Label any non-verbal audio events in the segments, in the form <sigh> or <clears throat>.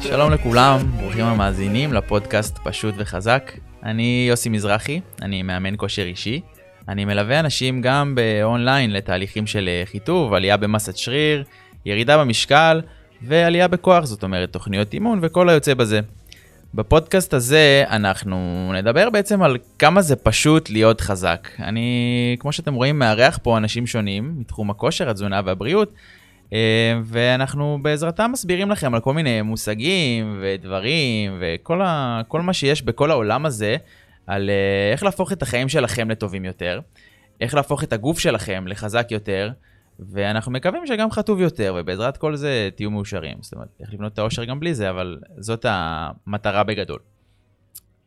שלום לכולם, ברוכים המאזינים לפודקאסט פשוט וחזק. אני יוסי מזרחי, אני מאמן כושר אישי. אני מלווה אנשים גם באונליין לתהליכים של אה, חיטוב, עלייה במסת שריר, ירידה במשקל ועלייה בכוח, זאת אומרת תוכניות אימון וכל היוצא בזה. בפודקאסט הזה אנחנו נדבר בעצם על כמה זה פשוט להיות חזק. אני, כמו שאתם רואים, מארח פה אנשים שונים מתחום הכושר, התזונה והבריאות, אה, ואנחנו בעזרתם מסבירים לכם על כל מיני מושגים ודברים וכל ה, כל מה שיש בכל העולם הזה, על אה, איך להפוך את החיים שלכם לטובים יותר, איך להפוך את הגוף שלכם לחזק יותר, ואנחנו מקווים שגם חטוב יותר, ובעזרת כל זה תהיו מאושרים. זאת אומרת, איך לבנות את האושר גם בלי זה, אבל זאת המטרה בגדול.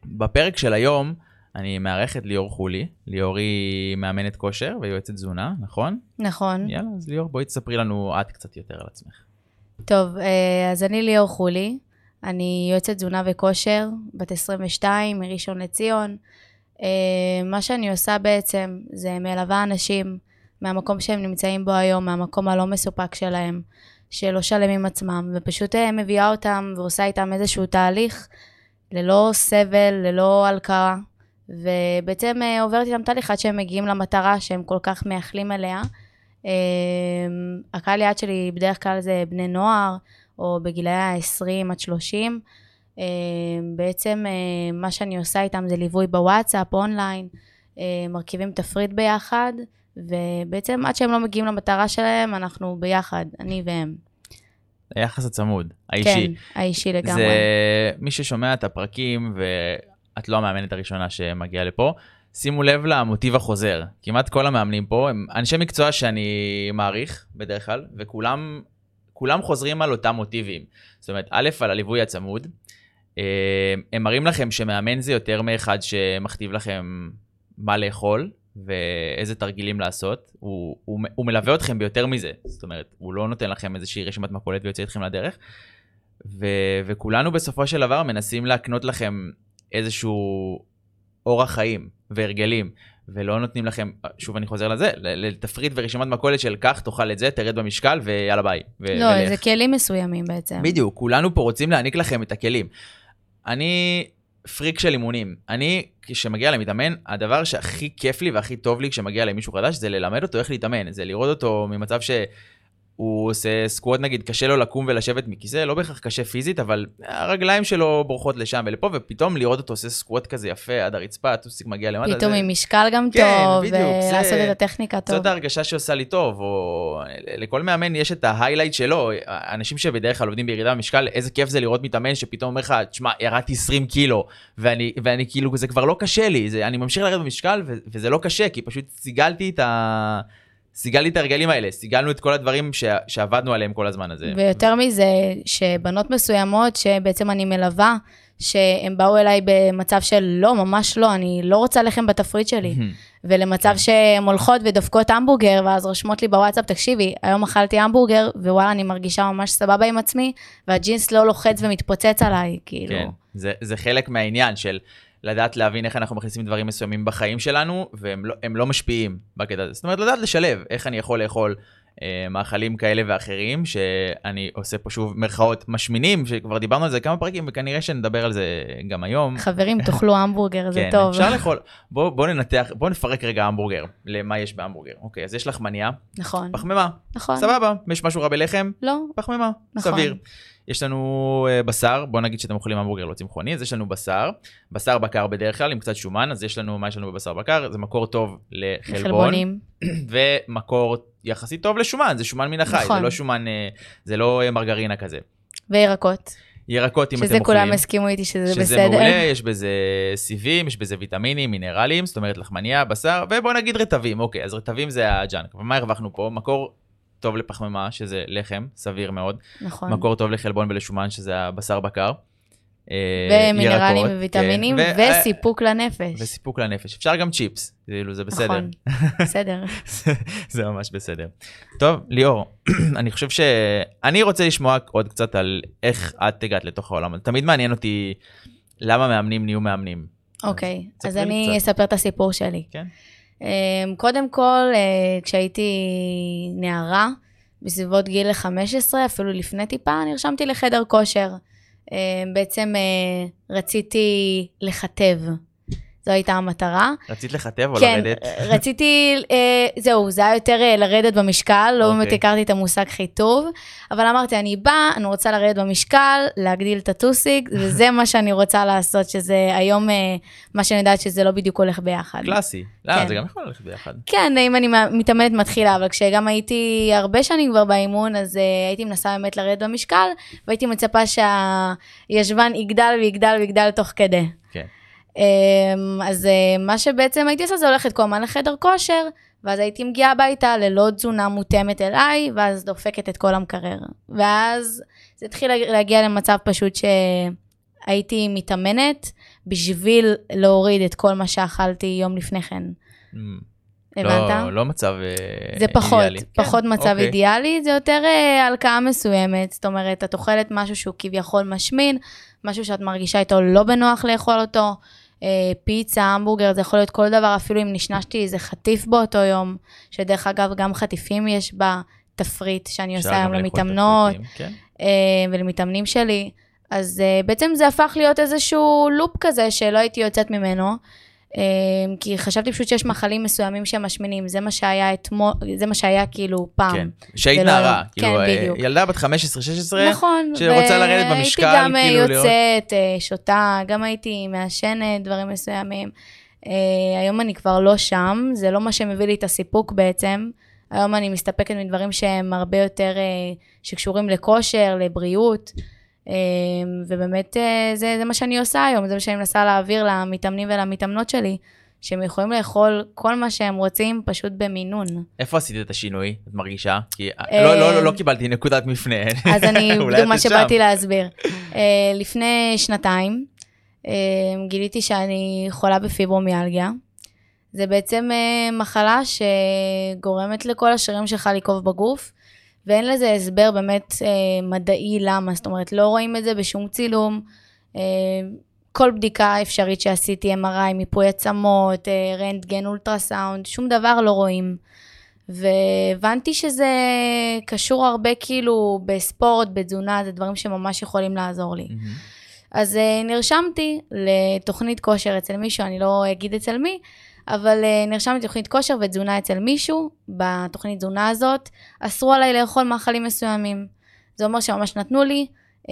בפרק של היום, אני מארח את ליאור חולי. ליאור היא מאמנת כושר ויועצת תזונה, נכון? נכון. יאללה, אז ליאור, בואי תספרי לנו את קצת יותר על עצמך. טוב, אה, אז אני ליאור חולי, אני יועצת תזונה וכושר, בת 22, מראשון לציון. אה, מה שאני עושה בעצם זה מלווה אנשים מהמקום שהם נמצאים בו היום, מהמקום הלא מסופק שלהם, שלא שלם עם עצמם, ופשוט אה, מביאה אותם ועושה איתם איזשהו תהליך ללא סבל, ללא הלקאה, ובעצם אה, עוברת איתם תהליך עד שהם מגיעים למטרה שהם כל כך מייחלים אליה. הקהל יעד שלי בדרך כלל זה בני נוער, או בגילאי ה-20 עד 30. אה, בעצם אה, מה שאני עושה איתם זה ליווי בוואטסאפ, אונליין, אה, מרכיבים תפריט ביחד, ובעצם עד שהם לא מגיעים למטרה שלהם, אנחנו ביחד, אני והם. היחס הצמוד, האישי. כן, האישי לגמרי. זה מי ששומע את הפרקים, ואת לא המאמנת הראשונה שמגיעה לפה, שימו לב למוטיב החוזר. כמעט כל המאמנים פה הם אנשי מקצוע שאני מעריך בדרך כלל, וכולם כולם חוזרים על אותם מוטיבים. זאת אומרת, א', על הליווי הצמוד, אה, הם מראים לכם שמאמן זה יותר מאחד שמכתיב לכם מה לאכול ואיזה תרגילים לעשות. הוא, הוא, הוא מלווה אתכם ביותר מזה, זאת אומרת, הוא לא נותן לכם איזושהי רשימת מכולת ויוצא אתכם לדרך. ו, וכולנו בסופו של דבר מנסים להקנות לכם איזשהו אורח חיים והרגלים. ולא נותנים לכם, שוב אני חוזר לזה, לתפריט ורשימת מכולת של קח, תאכל את זה, תרד במשקל ויאללה ביי. ו- לא, ולך. זה כלים מסוימים בעצם. בדיוק, כולנו פה רוצים להעניק לכם את הכלים. אני פריק של אימונים. אני, כשמגיע למתאמן, הדבר שהכי כיף לי והכי טוב לי כשמגיע למישהו חדש, זה ללמד אותו איך להתאמן. זה לראות אותו ממצב ש... הוא עושה סקוואט נגיד, קשה לו לקום ולשבת מכיסא, לא בהכרח קשה פיזית, אבל הרגליים שלו בורחות לשם ולפה, ופתאום לראות אותו עושה סקוואט כזה יפה עד הרצפה, הטוסיק מגיע למטה. פתאום זה... עם משקל גם כן, טוב, ולעשות זה... את הטכניקה טוב. זאת ההרגשה שעושה לי טוב, או לכל מאמן יש את ההיילייט שלו, אנשים שבדרך כלל עובדים בירידה במשקל, איזה כיף זה לראות מתאמן שפתאום אומר לך, תשמע, ירדתי 20 קילו, ואני, ואני כאילו, זה כבר לא קשה לי, זה, אני ממשיך לרדת במשקל, וזה לא קשה, כי פשוט סיגלתי את ה... סיגלתי את הרגלים האלה, סיגלנו את כל הדברים ש... שעבדנו עליהם כל הזמן הזה. ויותר מזה, שבנות מסוימות שבעצם אני מלווה, שהן באו אליי במצב של לא, ממש לא, אני לא רוצה לחם בתפריט שלי. ולמצב כן. שהן הולכות ודופקות המבורגר, ואז רושמות לי בוואטסאפ, תקשיבי, היום אכלתי המבורגר, ווואלה, אני מרגישה ממש סבבה עם עצמי, והג'ינס לא לוחץ ומתפוצץ עליי, כאילו. כן, זה, זה חלק מהעניין של לדעת להבין איך אנחנו מכניסים דברים מסוימים בחיים שלנו, והם לא, לא משפיעים בקטע הזה. זאת אומרת, לדעת לשלב איך אני יכול לאכול אה, מאכלים כאלה ואחרים, שאני עושה פה שוב מירכאות משמינים, שכבר דיברנו על זה כמה פרקים, וכנראה שנדבר על זה גם היום. חברים, <laughs> תאכלו המבורגר, זה כן, טוב. אפשר לאכול. בואו בוא ננתח, בואו נפרק רגע המבורגר, למה יש בהמבורגר. אוקיי, אז יש לחמניה. נכון. פחמימה. נכון. סבבה. יש משהו רע בלחם? לא. פחמימה. נכון. סביר. יש לנו uh, בשר, בוא נגיד שאתם אוכלים המבורגר לא צמחוני, אז יש לנו בשר, בשר בקר בדרך כלל עם קצת שומן, אז יש לנו, מה יש לנו בבשר בקר? זה מקור טוב לחלבון. חלבונים. <clears throat> ומקור יחסית טוב לשומן, זה שומן מן החי, נכון. זה לא שומן, זה לא uh, מרגרינה כזה. וירקות. ירקות אם אתם אוכלים. שזה כולם הסכימו איתי שזה, שזה בסדר. שזה מעולה, יש בזה סיבים, יש בזה ויטמינים, מינרלים, זאת אומרת לחמניה, בשר, ובוא נגיד רטבים, אוקיי, אז רטבים זה הג'אנק. ומה הרווחנו פה? מקור טוב לפחמימה, שזה לחם, סביר מאוד. נכון. מקור טוב לחלבון ולשומן, שזה הבשר בקר. אה, ומינרלים וויטמינים, כן, ו... וסיפוק לנפש. וסיפוק לנפש. אפשר גם צ'יפס, כאילו זה בסדר. נכון, בסדר. <laughs> זה, זה ממש בסדר. טוב, ליאור, <clears throat> אני חושב ש... אני רוצה לשמוע עוד קצת על איך את הגעת לתוך העולם. תמיד מעניין אותי למה מאמנים נהיו מאמנים. אוקיי, אז, אז אני קצת. אספר את הסיפור שלי. כן. אמ, קודם כל, אה, כשהייתי נערה, בסביבות גיל 15, אפילו לפני טיפה, נרשמתי לחדר כושר. אמ, בעצם אה, רציתי לכתב. זו הייתה המטרה. רצית לכתב או כן, לרדת? <laughs> רציתי, אה, זהו, זה היה יותר אה, לרדת במשקל, לא באמת אוקיי. הכרתי את המושג חיטוב, אבל אמרתי, אני באה, אני רוצה לרדת במשקל, להגדיל את הטוסיק, <laughs> וזה מה שאני רוצה לעשות, שזה היום, אה, מה שאני יודעת שזה לא בדיוק הולך ביחד. קלאסי. לא, כן. זה גם יכול ללכת ביחד. כן, אם אני מתאמנת מתחילה, אבל כשגם הייתי הרבה שנים כבר באימון, אז uh, הייתי מנסה באמת לרדת במשקל, והייתי מצפה שהישבן יגדל ויגדל ויגדל תוך כדי. כן. Um, אז uh, מה שבעצם הייתי עושה זה הולכת כל הזמן לחדר כושר, ואז הייתי מגיעה הביתה ללא תזונה מותאמת אליי, ואז דופקת את כל המקרר. ואז זה התחיל להגיע למצב פשוט שהייתי מתאמנת בשביל להוריד את כל מה שאכלתי יום לפני כן. Mm, הבנת? לא, לא מצב אה, זה פחות, אידיאלי. פחות כן, מצב אוקיי. אידיאלי, זה יותר אה, הלקאה מסוימת. זאת אומרת, את אוכלת משהו שהוא כביכול משמין, משהו שאת מרגישה איתו לא בנוח לאכול אותו. אה, פיצה, המבורגר, זה יכול להיות כל דבר, אפילו אם נשנשתי איזה חטיף באותו יום, שדרך אגב, גם חטיפים יש בתפריט שאני עושה היום למתאמנות. כן. אה, ולמתאמנים שלי. אז אה, בעצם זה הפך להיות איזשהו לופ כזה שלא הייתי יוצאת ממנו. אה, כי חשבתי פשוט שיש מאכלים מסוימים שהם משמינים, זה מה שהיה אתמול, זה מה שהיה כאילו פעם. כן. שהיית זה לא- נערה, כן, כאילו, אה, בדיוק. ילדה בת 15-16, נכון. שרוצה לרדת במשקל, הייתי גם אה, כאילו, לראות- יוצאת, אה, שותה, גם הייתי מעשנת, דברים מסוימים. אה, היום אני כבר לא שם, זה לא מה שמביא לי את הסיפוק בעצם. היום אני מסתפקת מדברים שהם הרבה יותר, אה, שקשורים לכושר, לבריאות. אה, ובאמת אה, זה, זה מה שאני עושה היום, זה מה שאני מנסה להעביר למתאמנים ולמתאמנות שלי, שהם יכולים לאכול כל מה שהם רוצים, פשוט במינון. איפה עשית את השינוי, את מרגישה? כי אה, לא, לא, לא, לא קיבלתי נקודת מפנה. אז אני, <laughs> בדיוק מה. שבאתי להסביר. לפני שנתיים, גיליתי שאני חולה בפיברומיאלגיה. זה בעצם מחלה שגורמת לכל השרירים שלך לקוף בגוף, ואין לזה הסבר באמת uh, מדעי למה, זאת אומרת, לא רואים את זה בשום צילום. Uh, כל בדיקה אפשרית שעשיתי, MRI, מיפוי עצמות, uh, רנטגן, אולטרסאונד, שום דבר לא רואים. והבנתי שזה קשור הרבה כאילו בספורט, בתזונה, זה דברים שממש יכולים לעזור לי. מהמם. אז uh, נרשמתי לתוכנית כושר אצל מישהו, אני לא אגיד אצל מי, אבל uh, נרשמתי לתוכנית כושר ותזונה אצל מישהו, בתוכנית תזונה הזאת, אסרו עליי לאכול מאכלים מסוימים. זה אומר שממש נתנו לי, uh,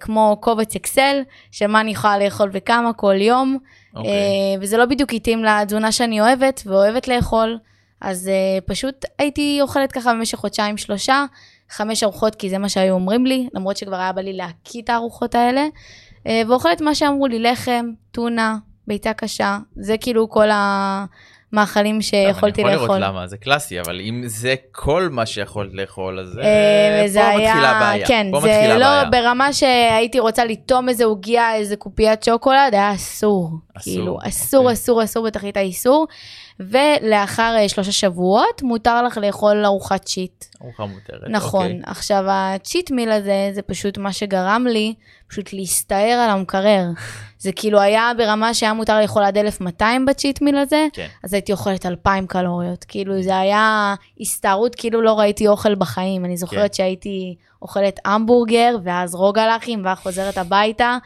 כמו קובץ אקסל, של מה אני יכולה לאכול וכמה כל יום, אוקיי. אה, וזה לא בדיוק התאים לתזונה שאני אוהבת ואוהבת לאכול, אז אה, פשוט הייתי אוכלת ככה במשך חודשיים שלושה, חמש ארוחות, כי זה מה שהיו אומרים לי, למרות שכבר היה בא לי להקיא את הארוחות האלה, אה, ואוכלת מה שאמרו לי, לחם, טונה, ביצה קשה, זה כאילו כל המאכלים שיכולתי טוב, אני יכול לאכול. לראות למה, זה קלאסי, אבל אם זה כל מה שיכולת לאכול, אז אה, אה, פה מתחילה הבעיה. כן, זה לא. ברמה שהייתי רוצה לטום איזה עוגיה, איזה קופיית שוקולד, היה אסור. אסור, כאילו, אסור, אוקיי. אסור, אסור בתכלית האיסור. ולאחר אה, שלושה שבועות, מותר לך לאכול ארוחת שיט. ארוחה מותרת. נכון. אוקיי. עכשיו, הצ'יט מיל הזה, זה פשוט מה שגרם לי פשוט להסתער על המקרר. זה כאילו היה ברמה שהיה מותר לאכול עד 1200 בצ'יט מיל הזה, כן. אז הייתי אוכלת 2,000 קלוריות. כאילו, זה היה הסתערות, כאילו לא ראיתי אוכל בחיים. אני זוכרת כן. שהייתי אוכלת המבורגר, ואז רוגלחים, ואז חוזרת הביתה,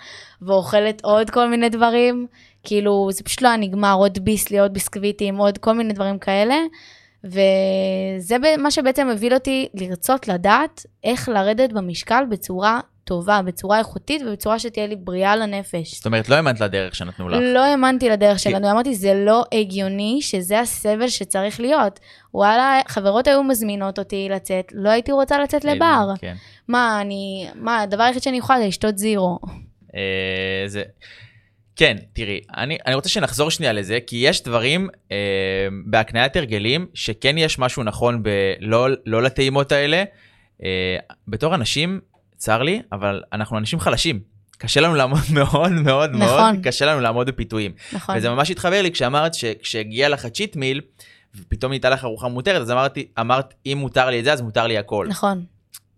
ואוכלת עוד כל מיני דברים. כאילו, זה פשוט לא היה נגמר, עוד ביסלי, עוד ביסקוויטים, עוד כל מיני דברים כאלה. וזה מה שבעצם הוביל אותי לרצות לדעת איך לרדת במשקל בצורה טובה, בצורה איכותית ובצורה שתהיה לי בריאה לנפש. זאת אומרת, לא האמנת לדרך שנתנו לך. לא האמנתי לדרך שלנו, אמרתי, זה לא הגיוני שזה הסבל שצריך להיות. וואלה, חברות היו מזמינות אותי לצאת, לא הייתי רוצה לצאת לבר. כן. מה, אני, מה, הדבר היחיד שאני יכולה זה לשתות זירו. אה, זה... כן, תראי, אני, אני רוצה שנחזור שנייה לזה, כי יש דברים אה, בהקניית הרגלים, שכן יש משהו נכון בלא לא לטעימות האלה. אה, בתור אנשים, צר לי, אבל אנחנו אנשים חלשים. קשה לנו לעמוד <laughs> מאוד מאוד מאוד, נכון. קשה לנו לעמוד בפיתויים. נכון. וזה ממש התחבר לי כשאמרת שכשהגיע לך צ'יט מיל, ופתאום נהייתה לך ארוחה מותרת, אז אמרתי, אמרת, אם מותר לי את זה, אז מותר לי הכל. נכון.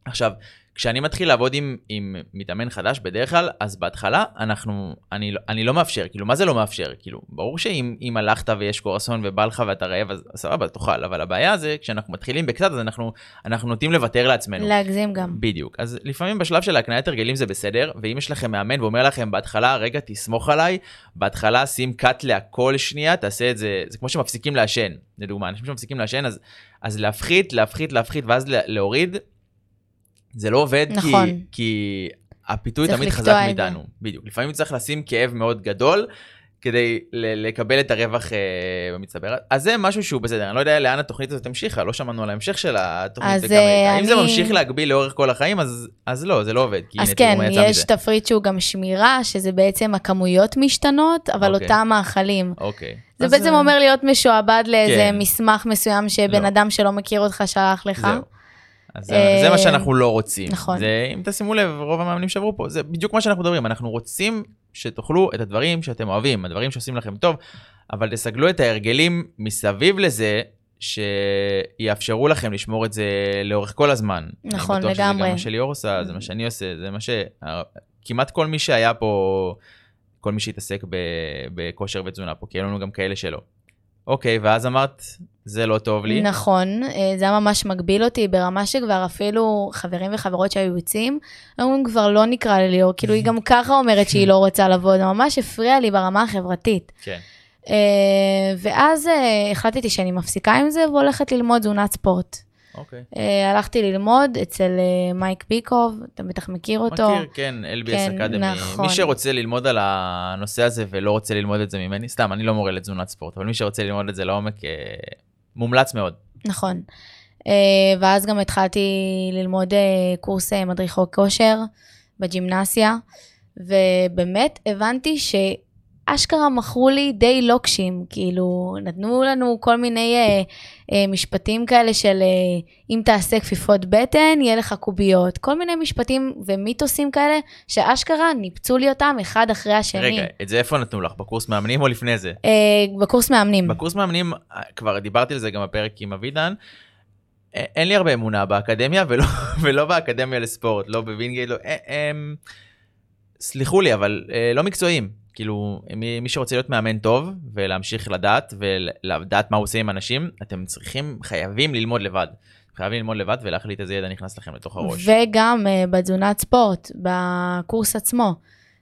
עכשיו, כשאני מתחיל לעבוד עם, עם מתאמן חדש בדרך כלל, אז בהתחלה אנחנו, אני, אני לא מאפשר, כאילו, מה זה לא מאפשר? כאילו, ברור שאם אם הלכת ויש קורסון ובא לך ואתה רעב, אז סבבה, תאכל, אבל הבעיה זה, כשאנחנו מתחילים בקצת, אז אנחנו, אנחנו נוטים לוותר לעצמנו. להגזים גם. בדיוק. אז לפעמים בשלב של הקניית הרגלים זה בסדר, ואם יש לכם מאמן ואומר לכם בהתחלה, רגע, תסמוך עליי, בהתחלה שים קאט להכל שנייה, תעשה את זה, זה כמו שמפסיקים לעשן, לדוגמה, אנשים שמפסיקים לעשן, אז, אז להפחית, להפחית, להפחית, ואז לה- להוריד, זה לא עובד, נכון. כי, כי הפיתוי תמיד חזק זה. מאיתנו. בדיוק. לפעמים צריך לשים כאב מאוד גדול. כדי לקבל את הרווח אה, במצטבר. אז זה משהו שהוא בסדר, אני לא יודע לאן התוכנית הזאת המשיכה, לא שמענו על ההמשך של התוכנית. אז, אה, האם זה אני- ממשיך להגביל לאורך כל החיים, אז, אז לא, זה לא עובד. כי אז כן, יש מזה. תפריט שהוא גם שמירה, שזה בעצם הכמויות משתנות, אבל אוקיי. אותם מאכלים. אוקיי. זה בעצם אה, אומר להיות משועבד לאיזה כן. מסמך מסוים שבן לא. אדם שלא מכיר אותך שלח לך. זהו. אז זה, אה, מה שאנחנו לא רוצים. נכון. זה, אם תשימו לב, רוב המאמנים שעברו פה, זה בדיוק מה שאנחנו מדברים, אנחנו רוצים שתאכלו את הדברים שאתם אוהבים, הדברים שעושים לכם טוב, אבל תסגלו את ההרגלים מסביב לזה, שיאפשרו לכם לשמור את זה לאורך כל הזמן. נכון, אני בטוח שזה לגמרי. גם מה שליאור עושה, זה מה שאני עושה, זה מה ש... כמעט כל מי שהיה פה, כל מי שהתעסק. בכושר ותזונה פה, כי היו לנו גם כאלה שלא. אוקיי, ואז אמרת, זה לא טוב לי. נכון, אה, זה היה ממש מגביל אותי ברמה שכבר אפילו חברים וחברות שהיו יוצאים, אומרים כבר לא נקרא לליאור, כאילו היא גם <laughs> ככה אומרת שהיא לא רוצה לבוא, זה ממש הפריע לי ברמה החברתית. כן. אה, ואז אה, החלטתי שאני מפסיקה עם זה והולכת ללמוד תזונת ספורט. אוקיי. אה, הלכתי ללמוד אצל אה, מייק ביקוב, אתה בטח מכיר אותו. מכיר, כן, LBS כן, אקדמי. נכון. מי שרוצה ללמוד על הנושא הזה ולא רוצה ללמוד את זה ממני, סתם, אני לא מורה לתזונת ספורט, אבל מי שרוצה ללמוד את זה לעומק, אה, מומלץ מאוד. נכון. אה, ואז גם התחלתי ללמוד אה, קורס מדריכו כושר בגימנסיה, ובאמת הבנתי שאשכרה מכרו לי די לוקשים, כאילו נתנו לנו כל מיני אה, אה, משפטים כאלה של אה, אם תעשה כפיפות בטן, יהיה לך קוביות, כל מיני משפטים ומיתוסים כאלה, שאשכרה ניפצו לי אותם אחד אחרי השני. רגע, את זה איפה נתנו לך? בקורס מאמנים או לפני זה? אה, בקורס מאמנים. בקורס מאמנים, אה, כבר דיברתי על זה גם בפרק עם אבידן, אה, אין לי הרבה אמונה באקדמיה ולא, <laughs> ולא באקדמיה לספורט, לא בווינגייט, לא, אה, אה, סלחו לי, אבל אה, לא מקצועיים. כאילו, מי, מי שרוצה להיות מאמן טוב ולהמשיך לדעת ולדעת מה הוא עושה עם אנשים, אתם צריכים, חייבים ללמוד לבד. חייבים ללמוד לבד ולהחליט איזה ידע נכנס לכם לתוך הראש. וגם אה, בתזונת ספורט, בקורס עצמו.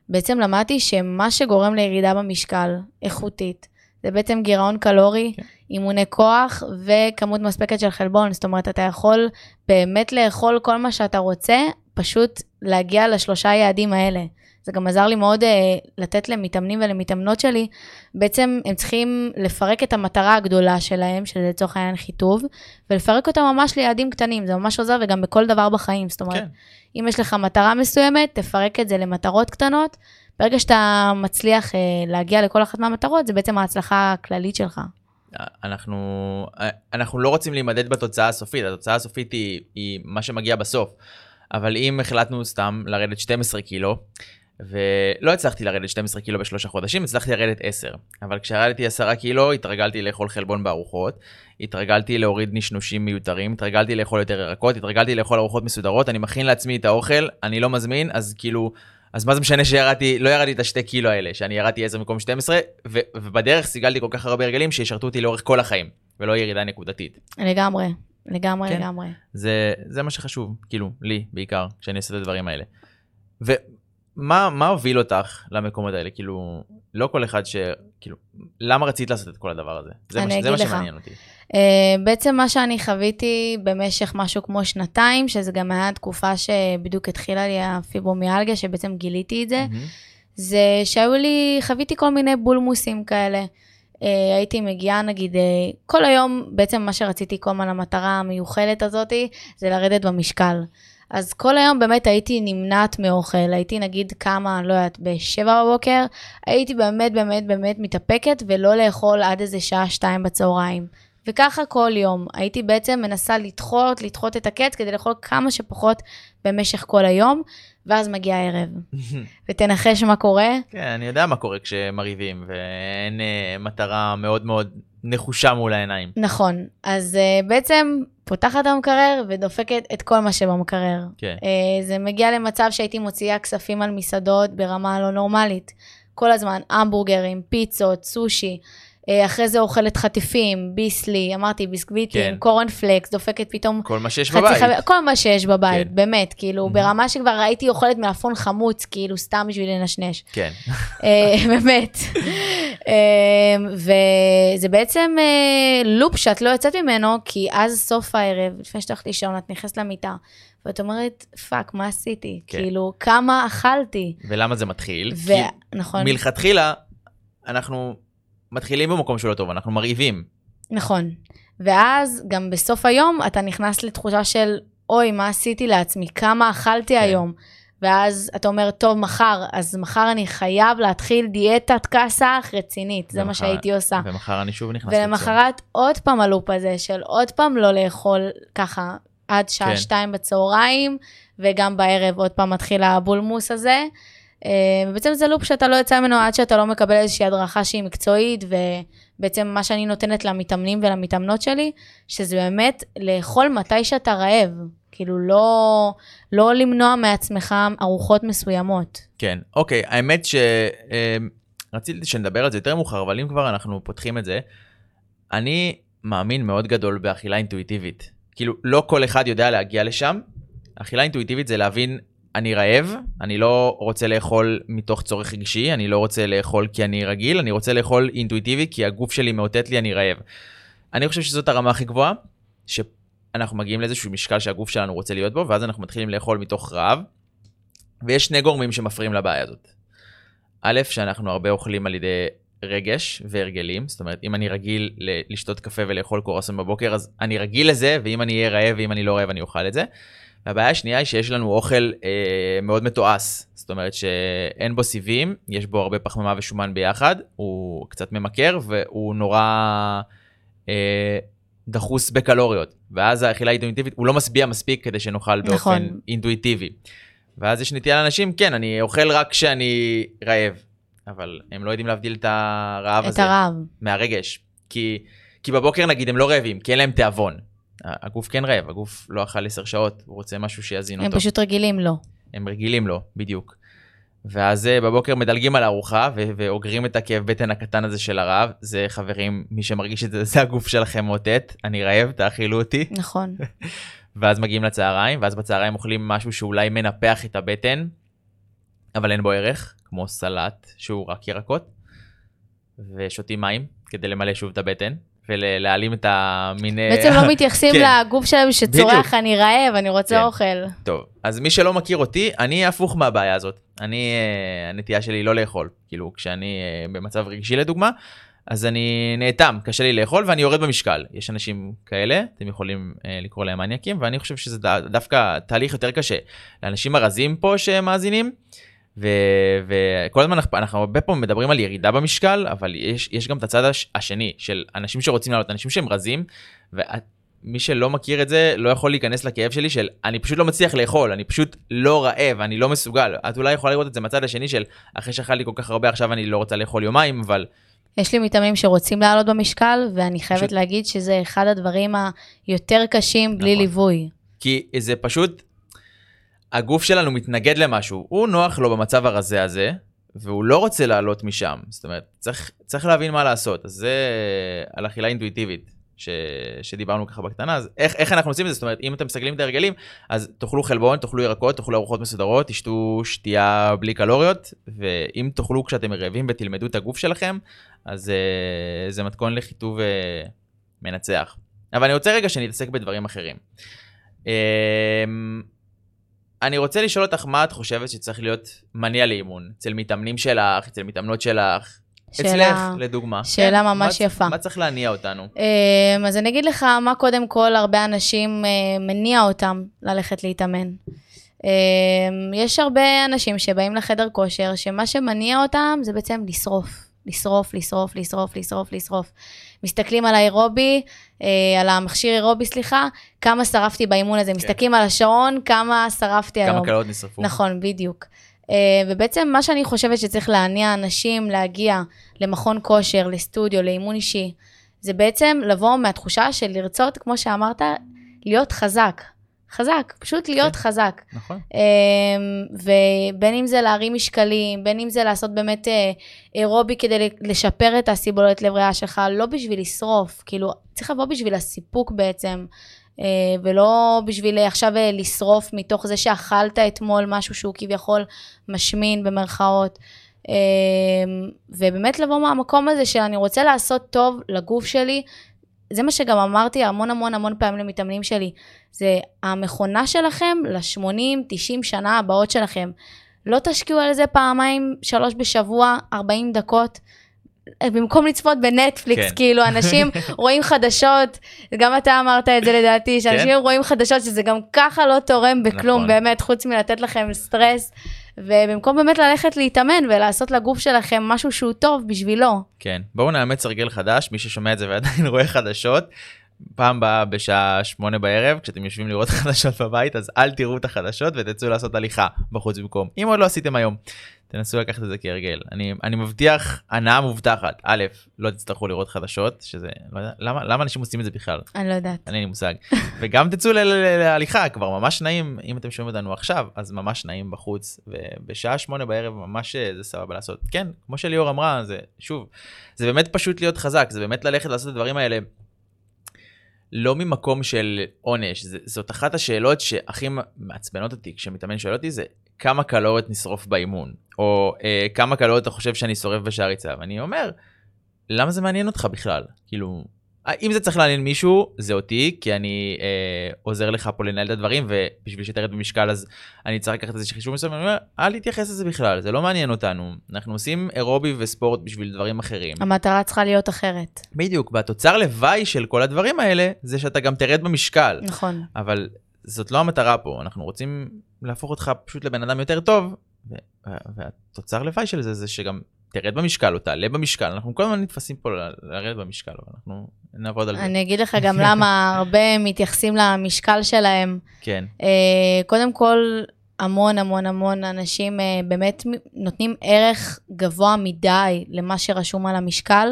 בעצם למדתי שמה שגורם לירידה במשקל איכותית, זה בעצם גירעון קלורי, כן. אימוני כוח וכמות מספקת של חלבון. זאת אומרת, אתה יכול באמת לאכול כל מה שאתה רוצה, פשוט להגיע לשלושה יעדים האלה. זה גם עזר לי מאוד uh, לתת למתאמנים ולמתאמנות שלי, בעצם הם צריכים לפרק את המטרה הגדולה שלהם, שזה לצורך העניין חיטוב, ולפרק אותה ממש ליעדים קטנים, זה ממש עוזר וגם בכל דבר בחיים, זאת אומרת, כן. אם יש לך מטרה מסוימת, תפרק את זה למטרות קטנות. ברגע שאתה מצליח אה, להגיע לכל אחת מהמטרות, זה בעצם ההצלחה הכללית שלך. אנחנו, אנחנו לא רוצים להימדד בתוצאה הסופית, התוצאה הסופית היא, היא מה שמגיע בסוף. אבל אם החלטנו סתם לרדת 12 קילו, ולא הצלחתי לרדת 12 קילו בשלושה חודשים, הצלחתי לרדת 10. אבל כשירדתי 10 קילו, התרגלתי לאכול חלבון בארוחות, התרגלתי להוריד נשנושים מיותרים, התרגלתי לאכול יותר ירקות, התרגלתי לאכול ארוחות מסודרות, אני מכין לעצמי את האוכל, אני לא מזמין, אז כאילו, אז מה זה משנה שירדתי, לא ירדתי את השתי קילו האלה, שאני ירדתי 10 במקום 12, ו- ובדרך סיגלתי כל כך הרבה הרגלים שישרתו אותי לאורך כל החיים, ולא ירידה נקודתית. לגמרי, לגמרי, כן. לגמרי. זה, זה מה שחשוב, כאילו, לי בעיקר, כשאני עושה את הדברים האלה. ומה מה הוביל אותך למקומות האלה? כאילו, לא כל אחד ש... כאילו, למה רצית לעשות את כל הדבר הזה? זה, מה, זה מה. שמעניין אותי. Uh, בעצם מה שאני חוויתי במשך משהו כמו שנתיים, שזה גם היה תקופה שבדיוק התחילה לי הפיברומיאלגיה, שבעצם גיליתי את זה, מהמם. זה שהיו לי, חוויתי כל מיני בולמוסים כאלה. Uh, הייתי מגיעה נגיד, uh, כל היום, בעצם מה שרציתי כל הזמן, המטרה המיוחלת הזאתי, זה לרדת במשקל. אז כל היום באמת הייתי נמנעת מאוכל, הייתי נגיד קמה, לא יודעת, בשבע בבוקר, הייתי באמת באמת באמת מתאפקת ולא לאכול עד איזה שעה שתיים בצהריים. וככה כל יום. הייתי בעצם מנסה לדחות, לדחות את הקץ כדי לאכול כמה שפחות במשך כל היום, ואז מגיע הערב. <laughs> ותנחש מה קורה? כן, אני יודע מה קורה כשמרהיבים, ואין אה, מטרה מאוד מאוד נחושה מול העיניים. נכון. אז uh, בעצם פותחת את המקרר ודופקת את כל מה שבמקרר. כן. אה, זה מגיע למצב שהייתי מוציאה כספים על מסעדות ברמה לא נורמלית. כל הזמן, המבורגרים, פיצות, סושי. אה, אחרי זה אוכלת חטיפים, ביסלי, אמרתי, ביסקוויטים, כן. קורנפלקס, דופקת פתאום כל מה שיש בבית. חבר, כל מה שיש בבית, כן. באמת, כאילו, Mhm. ברמה שכבר הייתי אוכלת מלפון חמוץ, כאילו, סתם בשביל לנשנש. כן. <laughs> אה, באמת. אה, וזה בעצם loop שאת לא יוצאת ממנו, כי אז סוף הערב, לפני שאת הולכת לישון, את נכנסת למיטה, ואת אומרת, fuck, מה עשיתי? כן. כאילו, כמה אכלתי? ולמה זה מתחיל? ו- כי נכון, מלכתחילה, אנחנו מתחילים במקום שהוא לא טוב, אנחנו מרעיבים. נכון. ואז, גם בסוף היום, אתה נכנס לתחושה של, אוי, מה עשיתי לעצמי? כמה אכלתי כן. היום? ואז אתה אומר, טוב, מחר, אז מחר אני חייב להתחיל דיאטת כסח רצינית, זה מה ומחר- שהייתי עושה. ומחר אני שוב נכנס לציון. ולמחרת עוד פעם הלופ הזה של עוד פעם לא לאכול ככה עד שעה כן. שתיים בצהריים, וגם בערב עוד פעם מתחיל הבולמוס הזה. אה, ובעצם זה לופ שאתה לא יוצא ממנו עד שאתה לא מקבל איזושהי הדרכה שהיא מקצועית, ובעצם מה שאני נותנת למתאמנים ולמתאמנות שלי, שזה באמת לאכול מתי שאתה רעב. כאילו לא, לא למנוע מעצמך ארוחות מסוימות. כן, אוקיי, האמת שרציתי שנדבר על זה יותר מאוחר, אבל אם כבר אנחנו פותחים את זה, אני מאמין מאוד גדול באכילה אינטואיטיבית. כאילו, לא כל אחד יודע להגיע לשם. אכילה אינטואיטיבית זה להבין, אני רעב, אני לא רוצה לאכול מתוך צורך רגשי, אני לא רוצה לאכול כי אני רגיל, אני רוצה לאכול אינטואיטיבי כי הגוף שלי מאותת לי אני רעב. אני חושב שזאת הרמה הכי גבוהה, שאנחנו מגיעים לאיזשהו משקל שהגוף שלנו רוצה להיות בו, ואז אנחנו מתחילים לאכול מתוך רעב. ויש שני גורמים שמפריעים לבעיה הזאת. א', שאנחנו הרבה אוכלים על ידי רגש והרגלים, זאת אומרת, אם אני רגיל לשתות קפה ולאכול קורסון בבוקר, אז אני רגיל לזה, ואם אני אהיה רעב ואם אני לא רעב אני אוכל את זה. והבעיה השנייה היא שיש לנו אוכל אה, מאוד מתועש, זאת אומרת שאין בו סיבים, יש בו הרבה פחמימה ושומן ביחד, הוא קצת ממכר והוא נורא אה, דחוס בקלוריות, ואז האכילה האינטואיטיבית, הוא לא משביע מספיק כדי שנאכל באופן נכון. אינטואיטיבי. ואז יש נטייה לאנשים, כן, אני אוכל רק כשאני רעב, אבל הם לא יודעים להבדיל את הרעב את הזה הרעב. מהרגש. כי, כי בבוקר נגיד הם לא רעבים, כי אין להם תיאבון. הגוף כן רעב, הגוף לא אכל 10 שעות, הוא רוצה משהו שיזין הם אותו. פשוט רגילים לו. הם רגילים לו, בדיוק. ואז אה, בבוקר מדלגים על הארוחה ו- ואוגרים את הכאב בטן הקטן הזה של הרעב. זה חברים, מי שמרגיש את זה, זה הגוף שלכם מאותת, אני רעב, תאכילו אותי. נכון. <laughs> ואז מגיעים לצהריים, ואז בצהריים אוכלים משהו שאולי מנפח את הבטן, אבל אין בו ערך, כמו סלט שהוא רק ירקות, ושותים מים כדי למלא שוב את הבטן, ולהעלים את המין... אה, בעצם לא מתייחסים <laughs> כן. לגוף שלהם שצורח, בדיוק. אני רעב, אני רוצה כן. אוכל. טוב, אז מי שלא מכיר אותי, אני הפוך מהבעיה הזאת. אני, אה, הנטייה שלי לא לאכול. כאילו, כשאני אה, במצב רגשי לדוגמה, אז אני נאטם, קשה לי לאכול ואני יורד במשקל. יש אנשים כאלה, אתם יכולים אה, לקרוא להם מניאקים, ואני חושב שזה דווקא תהליך יותר קשה. לאנשים הרזים פה שמאזינים, וכל הזמן אנחנו, אנחנו הרבה פה מדברים על ירידה במשקל, אבל יש, יש גם את הצד הש, השני של אנשים שרוצים לעלות, אנשים שהם רזים, ומי שלא מכיר את זה לא יכול להיכנס לכאב שלי של אני פשוט לא מצליח לאכול, אני פשוט לא רעב, אני לא מסוגל. את אולי יכולה לראות את זה מהצד השני של אחרי שאכלתי כל כך הרבה עכשיו אני לא רוצה לאכול יומיים, אבל יש לי מתאמנים שרוצים לעלות במשקל, ואני חייבת פשוט- להגיד שזה אחד הדברים היותר קשים בלי נכון. ליווי. כי זה פשוט, הגוף שלנו מתנגד למשהו, הוא נוח לו במצב הרזה הזה, והוא לא רוצה לעלות משם. זאת אומרת, צריך, צריך להבין מה לעשות. אז זה על אכילה אינטואיטיבית, ש, שדיברנו ככה בקטנה, אז איך, איך אנחנו עושים את זה? זאת אומרת, אם אתם מסגלים את ההרגלים, אז תאכלו חלבון, תאכלו ירקות, תאכלו ארוחות מסודרות, תשתו שתייה בלי קלוריות, ואם תאכלו כשאתם רעבים ותלמדו את הגוף שלכם, אז uh, זה מתכון לחיטוב uh, מנצח. אבל אני רוצה רגע שנתעסק בדברים אחרים. Um, אני רוצה לשאול אותך מה את חושבת שצריך להיות מניע לאימון אצל מתאמנים שלך, אצל מתאמנות שלך, אצלך שאלה, לדוגמה. שאלה כן, ממש מה, יפה. מה צריך להניע אותנו? אמ, אז אני אגיד לך מה קודם כל הרבה אנשים אה, מניע אותם ללכת להתאמן. אמ, יש הרבה אנשים שבאים לחדר כושר, שמה שמניע אותם זה בעצם לשרוף. לשרוף, לשרוף, לשרוף, לשרוף, לשרוף. מסתכלים על האירובי, אה, על המכשיר אירובי, סליחה, כמה שרפתי באימון הזה. מסתכלים על השעון, כמה שרפתי היום. כמה קלוריות נשרפו? נכון, בדיוק. Uh, ובעצם מה שאני חושבת שצריך להניע אנשים להגיע למכון כושר, לסטודיו, לאימון אישי, זה בעצם לבוא מהתחושה של לרצות, כמו שאמרת, להיות חזק. חזק, פשוט להיות כן. חזק. נכון. אמ, ובין אם זה להרים משקלים, בין אם זה לעשות באמת אה, אירובי כדי לשפר את הסיבולת לב ריאה שלך, לא בשביל לשרוף, כאילו, צריך לבוא בשביל הסיפוק בעצם, אה, ולא בשביל עכשיו אה, לשרוף מתוך זה שאכלת אתמול משהו שהוא כביכול משמין במרכאות. אמ, ובאמת לבוא מהמקום הזה שאני רוצה לעשות טוב לגוף שלי, זה מה שגם אמרתי המון המון המון פעמים למתאמנים שלי, זה המכונה שלכם ל-80, 90 שנה הבאות שלכם. לא תשקיעו על זה פעמיים, שלוש בשבוע, 40 דקות. במקום לצפות בנטפליקס, כן. כן. כאילו, אנשים <laughs> רואים חדשות, גם אתה אמרת את זה לדעתי, שאנשים כן. רואים חדשות שזה גם ככה לא תורם בכלום, נכון. באמת, חוץ מלתת לכם סטרס, ובמקום באמת ללכת להתאמן ולעשות לגוף שלכם משהו שהוא טוב בשבילו. כן. בואו נאמץ הרגל חדש, מי ששומע את זה ועדיין רואה חדשות. פעם באה בשעה שמונה בערב, כשאתם יושבים לראות <laughs> חדשות בבית, אז אל תראו את החדשות ותצאו לעשות הליכה בחוץ במקום. אם עוד לא עשיתם היום, תנסו לקחת את זה כהרגל. אני, אני מבטיח הנאה מובטחת. א', לא תצטרכו לראות חדשות, שזה, לא יודע, למה, למה אנשים עושים את זה בכלל? אני לא יודעת. אין לי מושג. <laughs> וגם תצאו להליכה, כבר ממש נעים, אם אתם שומעים אותנו עכשיו, אז ממש נעים בחוץ, ובשעה שמונה בערב ממש אה, זה סבבה לעשות. כן, כמו שליאור אמרה, זה, שוב, זה באמת פשוט להיות חזק, זה באמת ללכת לעשות את הדברים האלה. לא ממקום של עונש, זאת אחת השאלות שהכי מעצבנות אותי כשמתאמן שואל אותי זה כמה קלוריות נשרוף באימון, או אה, כמה קלוריות אתה חושב שאני שורף בשער ריצה, ואני אומר, למה זה מעניין אותך בכלל? כאילו, אם זה צריך לעניין מישהו, זה אותי, כי אני אה, עוזר לך פה לנהל את הדברים, ובשביל שתרד במשקל אז אני צריך לקחת איזה חישוב מסוים, ואני אומר, אל תתייחס לזה בכלל, זה לא מעניין אותנו. אנחנו עושים אירובי וספורט בשביל דברים אחרים. המטרה צריכה להיות אחרת. בדיוק, והתוצר לוואי של כל הדברים האלה, זה שאתה גם תרד במשקל. נכון. אבל זאת לא המטרה פה, אנחנו רוצים להפוך אותך פשוט לבן אדם יותר טוב, והתוצר לוואי של זה זה שגם תרד במשקל או תעלה במשקל, אנחנו כל הזמן נתפסים פה לרדת במשקל, אבל אנחנו נעבוד על זה. אני אגיד לך גם למה הרבה מתייחסים למשקל שלהם. כן, אה, קודם כל, המון המון המון אנשים אה, באמת נותנים ערך גבוה מדי למה שרשום על המשקל.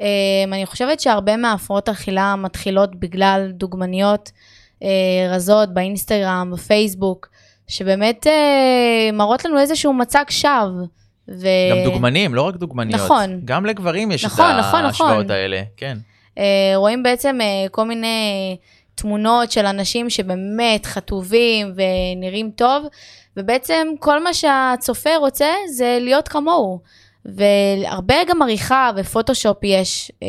אה, אני חושבת שהרבה מהפרעות אכילה מתחילות בגלל דוגמניות רזות באינסטגרם, בפייסבוק, שבאמת מראות לנו איזשהו מצג שווא. ו... גם דוגמנים, לא רק דוגמניות. נכון. גם לגברים יש נכון, את נכון, ההשוואות נכון. האלה, כן. אה, רואים בעצם אה, כל מיני תמונות של אנשים שבאמת חטובים ונראים טוב, ובעצם כל מה שהצופה רוצה זה להיות כמוהו. והרבה גם עריכה ופוטושופ יש אה,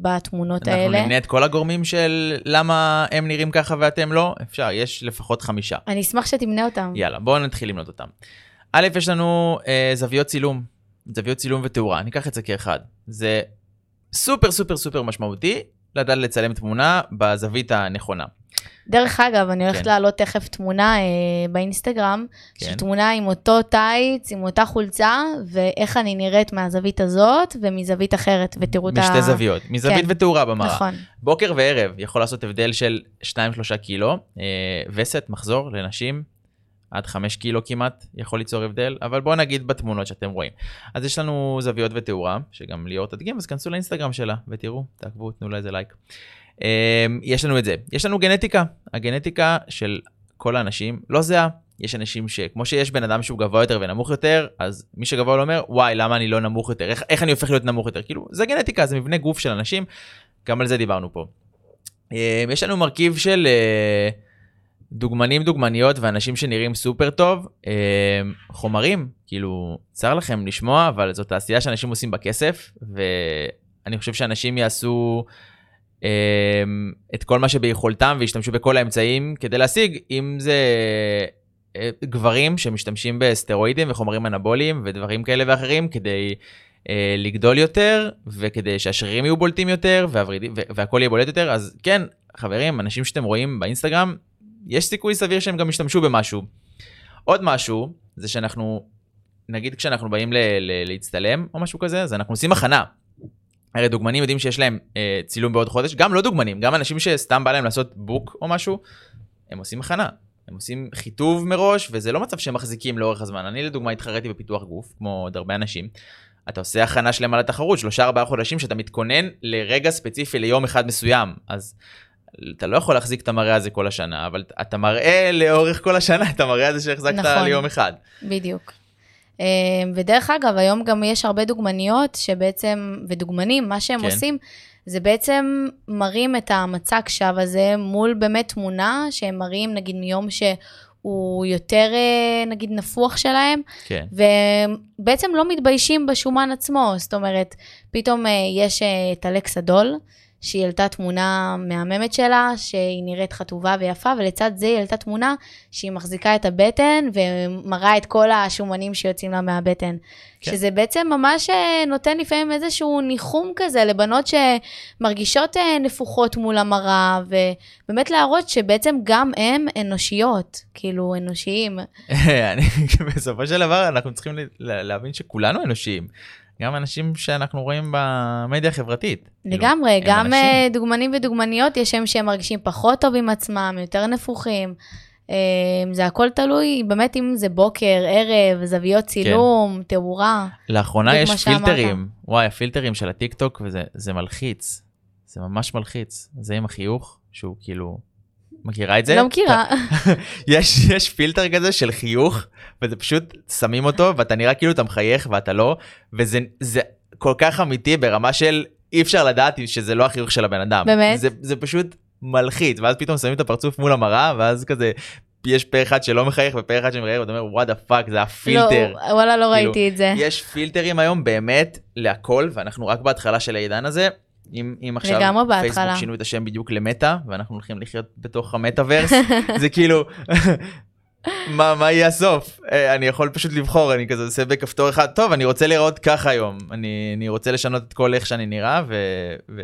בתמונות אנחנו האלה. נמנה את כל הגורמים של למה הם נראים ככה ואתם לא, אפשר, יש לפחות חמישה. אני אשמח שתמנה אותם. יאללה, בואו נתחיל למנות אותם. א', יש לנו אה, זוויות צילום, זוויות צילום ותאורה, ניקח את זה כאחד. זה סופר סופר סופר משמעותי לדעת לצלם תמונה בזווית הנכונה. דרך אגב, אני הולכת כן. להעלות תכף תמונה אה, באינסטגרם, כן. של תמונה עם אותו טייץ, עם אותה חולצה, ואיך אני נראית מהזווית הזאת ומזווית אחרת, ותראו את ה... משתי זוויות, מזווית כן. ותאורה במראה. נכון. בוקר וערב יכול לעשות הבדל של 2-3 קילו, אה, וסת, מחזור לנשים, עד 5 קילו כמעט יכול ליצור הבדל, אבל בואו נגיד בתמונות שאתם רואים. אז יש לנו זוויות ותאורה, שגם ליאור תדגים, אז כנסו לאינסטגרם שלה ותראו, תעקבו, תנו לה איזה לייק. אה, יש לנו את זה. יש לנו גנטיקה, הגנטיקה של כל האנשים לא זהה. יש אנשים שכמו שיש בן אדם שהוא גבוה יותר ונמוך יותר, אז מי שגבוה לו אומר, וואי, למה אני לא נמוך יותר? איך, איך אני הופך להיות נמוך יותר? כאילו, זה גנטיקה, זה מבנה גוף של אנשים, גם על זה דיברנו פה. אה, יש לנו מרכיב של אה, דוגמנים, דוגמניות ואנשים שנראים סופר טוב, אה, חומרים, כאילו, צר לכם לשמוע, אבל זו תעשייה שאנשים עושים בכסף, ואני חושב שאנשים יעשו אה, את כל מה שביכולתם וישתמשו בכל האמצעים כדי להשיג, אם זה אה, גברים שמשתמשים בסטרואידים וחומרים אנבוליים ודברים כאלה ואחרים כדי לגדול יותר וכדי שהשרירים יהיו בולטים יותר והוורידים, ו- והכל יהיה בולט יותר, אז כן, חברים, אנשים שאתם רואים באינסטגרם, יש סיכוי סביר שהם גם ישתמשו במשהו. עוד משהו, זה שאנחנו, נגיד כשאנחנו באים ל- ל- להצטלם או משהו כזה, אז אנחנו עושים הכנה. הרי דוגמנים יודעים שיש להם אה, צילום בעוד חודש, גם לא דוגמנים, גם אנשים שסתם בא להם לעשות בוק או משהו, הם עושים הכנה. הם עושים חיטוב מראש, וזה לא מצב שהם מחזיקים לאורך הזמן. אני לדוגמה התחרתי בפיתוח גוף, כמו עוד הרבה אנשים. אתה עושה הכנה שלמה לתחרות, שלושה ארבעה חודשים שאתה מתכונן לרגע ספציפי ליום אחד מסוים. אז אתה לא יכול להחזיק את המראה הזה כל השנה, אבל אתה מראה לאורך כל השנה את המראה הזה שהחזקת נכון. ליום אחד. בדיוק. אה, ודרך אגב, היום גם יש הרבה דוגמניות שבעצם, ודוגמנים, מה שהם כן. עושים, זה בעצם מראים את המצג שווא הזה מול באמת תמונה שהם מראים, נגיד, מיום שהוא יותר, אה, נגיד, נפוח שלהם, כן, ובעצם לא מתביישים בשומן עצמו. זאת אומרת, פתאום אה, יש את אלכסה דול, שהיא העלתה תמונה מהממת שלה, שהיא נראית חטובה ויפה, ולצד זה היא העלתה תמונה שהיא מחזיקה את הבטן ומראה את כל השומנים שיוצאים לה מהבטן. כן. שזה בעצם ממש אה, נותן לפעמים איזשהו ניחום כזה לבנות שמרגישות אה, נפוחות מול המראה, ובאמת להראות שבעצם גם הם אנושיות, כאילו אנושיים. <laughs> בסופו של דבר אנחנו צריכים להבין שכולנו אנושיים. גם אנשים שאנחנו רואים במדיה החברתית. כאילו, לגמרי, הם גם אנשים. אה, דוגמנים ודוגמניות, יש שם שהם מרגישים פחות טוב עם עצמם, יותר נפוחים. אה, זה הכל תלוי באמת אם זה בוקר, ערב, זוויות צילום, תאורה. לאחרונה יש מה שאמרת. פילטרים, וואי, הפילטרים של הטיק טוק, וזה זה מלחיץ. זה ממש מלחיץ. זה עם החיוך, שהוא כאילו... מכירה את זה? לא מכירה. <laughs> יש, יש פילטר כזה של חיוך, וזה פשוט שמים אותו, ואתה נראה כאילו אתה מחייך ואתה לא, וזה זה כל כך אמיתי ברמה של אי אפשר לדעת שזה לא החיוך של הבן אדם. באמת? זה, זה פשוט מלחיץ, ואז פתאום שמים את הפרצוף מול המראה, ואז כזה, יש פה אחד שלא מחייך ופה אחד שמחייך, ואתה אומר, what the fuck, זה הפילטר. לא, וואלה, לא כאילו, ראיתי את זה. יש פילטרים היום באמת להכל, ואנחנו רק בהתחלה של העידן הזה. אם, אם עכשיו לגמרי בהתחלה. פייסבוק שינו את השם בדיוק למטא, ואנחנו הולכים לחיות בתוך המטאוורס, <laughs> זה כאילו, <laughs> מה, מה יהיה הסוף? אה, אני יכול פשוט לבחור, אני כזה עושה בכפתור אחד, טוב, אני רוצה להיראות ככה היום, אני, אני רוצה לשנות את כל איך שאני נראה, ו, ו,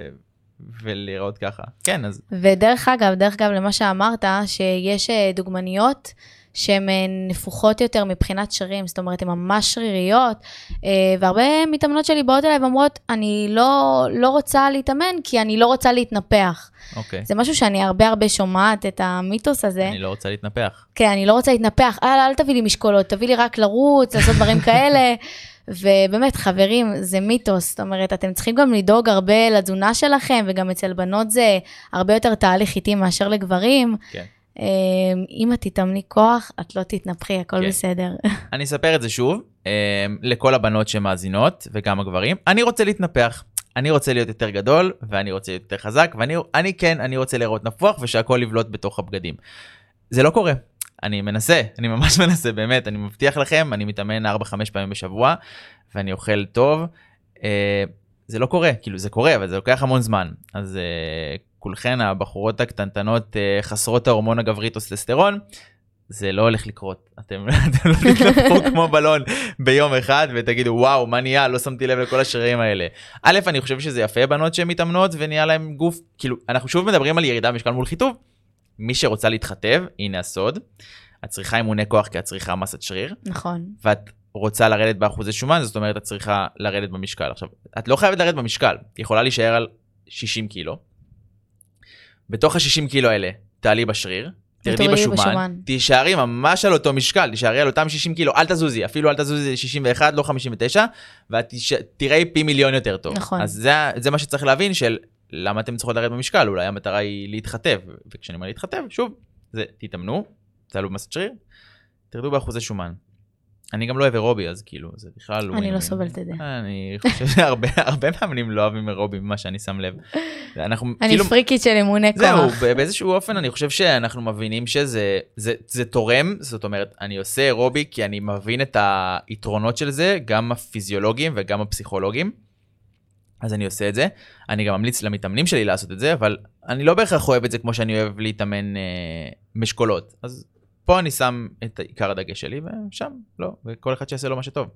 ולהיראות ככה. כן, אז ודרך אגב, דרך אגב, למה שאמרת, שיש אה, דוגמניות שהן אה, נפוחות יותר מבחינת שרירים, זאת אומרת, הן ממש שריריות, אה, והרבה מתאמנות שלי באות אליי ואומרות, אני לא, לא רוצה להתאמן כי אני לא רוצה להתנפח. אוקיי. זה משהו שאני הרבה הרבה שומעת, את המיתוס הזה. אני לא רוצה להתנפח. כן, אני לא רוצה להתנפח, אל, אל תביא לי משקולות, תביא לי רק לרוץ, לעשות דברים <laughs> כאלה. ובאמת, חברים, זה מיתוס, זאת אומרת, אתם צריכים גם לדאוג הרבה לתזונה שלכם, וגם אצל בנות זה הרבה יותר תהליך איטי מאשר לגברים. כן. אה, אם את תתאמני כוח, את לא תתנפחי, הכל כן. בסדר. <laughs> אני אספר את זה שוב, אה, לכל הבנות שמאזינות, וגם הגברים, אני רוצה להתנפח. אני רוצה להיות יותר גדול, ואני רוצה להיות יותר חזק, ואני אני כן, אני רוצה להיראות נפוח, ושהכול לבלוט בתוך הבגדים. זה לא קורה. אני מנסה, אני ממש <laughs> מנסה, באמת, אני מבטיח לכם, אני מתאמן 4-5 פעמים בשבוע, ואני אוכל טוב. זה לא קורה, כאילו זה קורה, אבל זה לוקח המון זמן. אז אה, כולכן הבחורות הקטנטנות אה, חסרות ההורמון הגברי טוסטסטרון, זה לא הולך לקרות. אתם, <laughs> אתם לא תתנפחו <laughs> כמו בלון ביום אחד ותגידו וואו מה נהיה לא שמתי לב לכל השרירים האלה. א' אני חושב שזה יפה בנות שמתאמנות ונהיה להם גוף כאילו אנחנו שוב מדברים על ירידה במשקל מול חיטוב. מי שרוצה להתחתב הנה הסוד. את צריכה אימוני כוח כי את צריכה מסת שריר נכון. ואת רוצה לרדת באחוזי שומן זאת אומרת את צריכה לרדת במשקל עכשיו את לא חייבת לרדת במשקל היא יכולה להישאר על 60 קילו. בתוך ה-60 קילו האלה תעלי בשריר. תרדי בשומן, בשומן. תישארי ממש על אותו משקל, תישארי על אותם 60 קילו, אל תזוזי, אפילו אל תזוזי 61, לא 59, ואת תיש... תראי פי מיליון יותר טוב. נכון. אז זה, זה מה שצריך להבין של למה אתם צריכות לרדת במשקל, אולי המטרה היא להתחתב, וכשאני אומר להתחתב, שוב, זה תתאמנו, תעלו במסת שריר, תרדו באחוזי שומן. אני גם לא אוהב אירובי, אז כאילו, זה בכלל. אני לא סובלת את זה. אני חושב שהרבה <laughs> הרבה מאמנים לא אוהבים אירובי ממה שאני שם לב. אנחנו אני כאילו... פריקית של אימוני זהו, כוח. ב- באיזשהו אופן אני חושב שאנחנו מבינים שזה זה, זה תורם, זאת אומרת, אני עושה אירובי כי אני מבין את היתרונות של זה, גם הפיזיולוגיים וגם הפסיכולוגיים. אז אני עושה את זה. אני גם ממליץ למתאמנים שלי לעשות את זה, אבל אני לא בהכרח אוהב את זה כמו שאני אוהב להתאמן אה, משקולות. אז פה אני שם את עיקר הדגש שלי, ושם לא, וכל אחד שיעשה לו מה שטוב.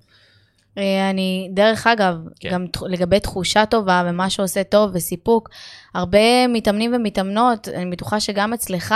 אה, אני, דרך אגב, כן. גם לגבי תחושה טובה ומה שעושה טוב וסיפוק, הרבה מתאמנים ומתאמנות, אני בטוחה שגם אצלך,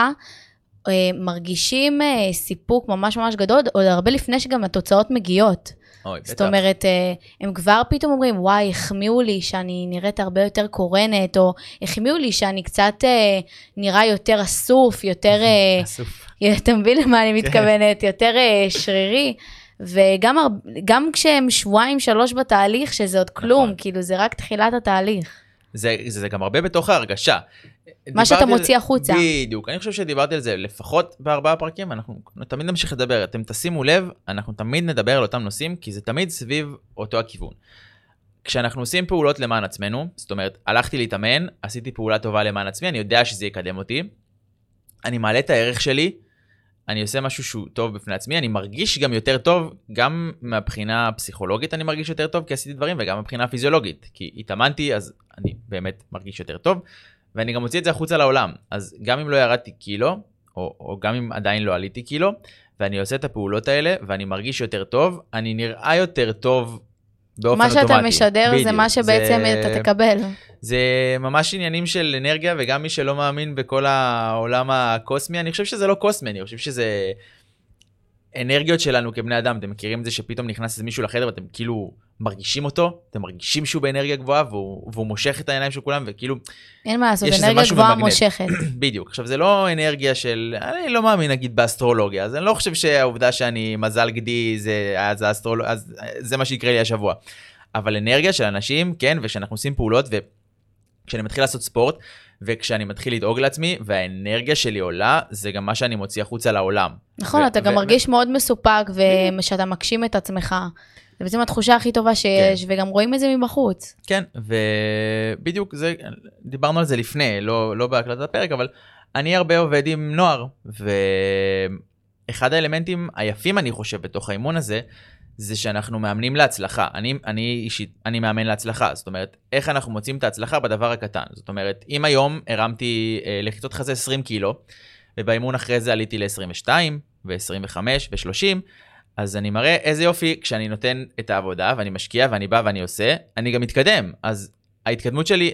אה, מרגישים אה, סיפוק ממש ממש גדול, עוד הרבה לפני שגם התוצאות מגיעות. אוי, בטח. זאת אומרת, אה, הם כבר פתאום אומרים, וואי, החמיאו לי שאני נראית הרבה יותר קורנת, או החמיאו לי שאני קצת אה, נראה יותר אסוף, יותר... אה, <laughs> אסוף. אתה מבין למה כן. אני מתכוונת? יותר שרירי. וגם הר- גם כשהם שבועיים, שלוש בתהליך, שזה עוד כלום, נכון. כאילו זה רק תחילת התהליך. זה, זה גם הרבה בתוך ההרגשה. מה שאתה מוציא החוצה. בדיוק, אני חושב שדיברתי על זה לפחות בארבעה פרקים, אנחנו תמיד נמשיך לדבר. אתם תשימו לב, אנחנו תמיד נדבר על אותם נושאים, כי זה תמיד סביב אותו הכיוון. כשאנחנו עושים פעולות למען עצמנו, זאת אומרת, הלכתי להתאמן, עשיתי פעולה טובה למען עצמי, אני יודע שזה יקדם אותי, אני מעלה את הערך שלי, אני עושה משהו שהוא טוב בפני עצמי, אני מרגיש גם יותר טוב, גם מהבחינה הפסיכולוגית אני מרגיש יותר טוב כי עשיתי דברים, וגם מהבחינה הפיזיולוגית, כי התאמנתי אז אני באמת מרגיש יותר טוב, ואני גם מוציא את זה החוצה לעולם. אז גם אם לא ירדתי קילו, או, או גם אם עדיין לא עליתי קילו, ואני עושה את הפעולות האלה, ואני מרגיש יותר טוב, אני נראה יותר טוב באופן מה אוטומטי. שאתה משדר זה בדיוק. מה שבעצם זה- אתה תקבל. זה ממש עניינים של אנרגיה, וגם מי שלא מאמין בכל העולם הקוסמי, אני חושב שזה לא קוסמי, אני חושב שזה אנרגיות שלנו כבני אדם. אתם מכירים את זה שפתאום נכנס איזה מישהו לחדר ואתם כאילו מרגישים אותו, אתם מרגישים שהוא באנרגיה גבוהה והוא, והוא מושך את העיניים של כולם, וכאילו, אין מה לעשות, אנרגיה גבוהה במגנט. מושכת. <clears throat> בדיוק. עכשיו, זה לא אנרגיה של, אני לא מאמין נגיד באסטרולוגיה, אז אני לא חושב שהעובדה שאני מזל גדי זה, אז האסטרול... אז זה מה שיקרה לי השבוע. אבל אנרגיה של אנשים, כן, וכשאנחנו עושים פעולות, וכשאני מתחיל לעשות ספורט, וכשאני מתחיל לדאוג לעצמי, והאנרגיה שלי עולה, זה גם מה שאני מוציא החוצה לעולם. נכון, ו- אתה גם ו- מרגיש מאוד מסופק, ושאתה מגשים את עצמך. זה בעצם התחושה הכי טובה שיש, וגם רואים את זה מבחוץ. כן, ובדיוק זה, דיברנו על זה לפני, לא, לא בהקלטת הפרק, אבל אני הרבה עובד עם נוער, ואחד האלמנטים היפים, אני חושב, בתוך האימון הזה, זה שאנחנו מאמנים להצלחה. אני, אני אישית, אני מאמן להצלחה. זאת אומרת, איך אנחנו מוצאים את ההצלחה בדבר הקטן. זאת אומרת, אם היום הרמתי אה, לחיצות חזה 20 קילו, ובאימון אחרי זה עליתי ל-22, ו-25 ו-30, אז אני מראה איזה יופי כשאני נותן את העבודה ואני משקיע ואני בא ואני עושה, אני גם מתקדם. אז ההתקדמות שלי,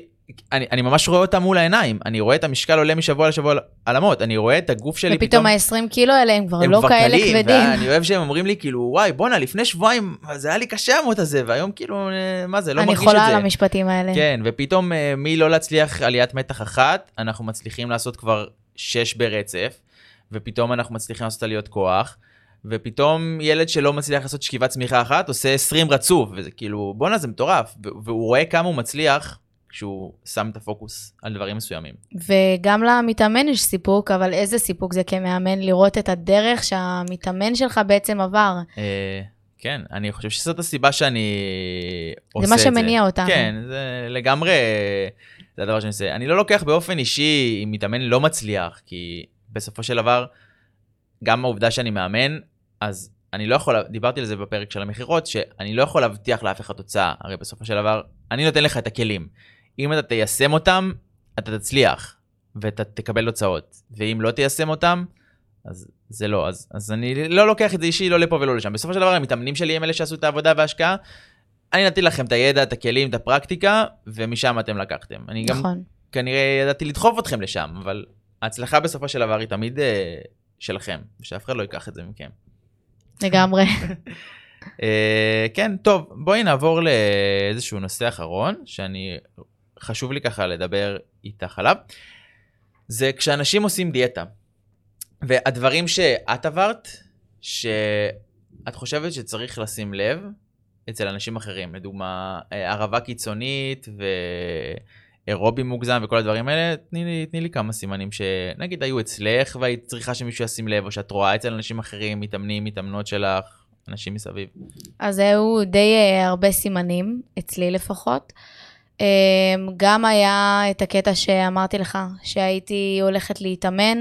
אני, אני ממש רואה אותה מול העיניים. אני רואה את המשקל עולה משבוע לשבוע על המות, אני רואה את הגוף שלי ופתאום ה-20 קילו האלה הם כבר הם לא כבר כאלה קלים, כבדים. ואני אוהב שהם אומרים לי כאילו וואי בואנה לפני שבועיים זה היה לי קשה המוט הזה והיום כאילו אה, מה זה לא אני מרגיש חולה את על זה. המשפטים האלה. כן ופתאום אה, מלא להצליח עליית מתח אחת אנחנו מצליחים לעשות כבר שש ברצף ופתאום אנחנו מצליחים לעשות עליות כוח. ופתאום ילד שלא מצליח לעשות שכיבת צמיחה אחת עושה 20 רצוף וזה כאילו בואנה זה מטורף והוא רואה כמה הוא מצליח כשהוא שם את הפוקוס על דברים מסוימים. וגם למתאמן יש סיפוק, אבל איזה סיפוק זה כמאמן לראות את הדרך שהמתאמן שלך בעצם עבר. אה, כן, אני חושב שזאת הסיבה שאני עושה מה את זה. שמניע אותנו. כן, זה לגמרי, זה הדבר שאני עושה. אני לא לוקח באופן אישי אם מתאמן לא מצליח, כי בסופו של דבר, גם העובדה שאני מאמן, אז אני לא יכול, דיברתי על זה בפרק של המכירות, שאני לא יכול להבטיח לאף אחד תוצאה. הרי בסופו של דבר, אני נותן לך את הכלים. אם אתה תיישם אותם, אתה תצליח, ואתה תקבל תוצאות. ואם לא תיישם אותם, אז זה לא, אז, אז אני לא לוקח את זה אישי לא לפה ולא לשם. בסופו של דבר המתאמנים שלי הם אלה שעשו את העבודה וההשקעה. אני נתתי לכם את הידע, את הכלים, את הפרקטיקה, ומשם אתם לקחתם. אני גם נכון. כנראה ידעתי לדחוף אתכם לשם, אבל ההצלחה בסופו של דבר היא תמיד אה, שלכם, ושאף אחד לא ייקח את זה מכם. לגמרי. <laughs> אה, כן, טוב, בואי נעבור לאיזשהו נושא אחרון, שאני, חשוב לי ככה לדבר איתך עליו. זה כשאנשים עושים דיאטה, והדברים שאת עברת, שאת חושבת שצריך לשים לב אצל אנשים אחרים, לדוגמה, אה, ערבה קיצונית ואירובי מוגזם וכל הדברים האלה, תני לי, תני לי כמה סימנים שנגיד היו אצלך והיית צריכה שמישהו ישים לב, או שאת רואה אצל אנשים אחרים, מתאמנים, מתאמנות שלך, אנשים מסביב. אז היו די אה, הרבה סימנים, אצלי לפחות. אה, גם היה את הקטע שאמרתי לך, שהייתי הולכת להתאמן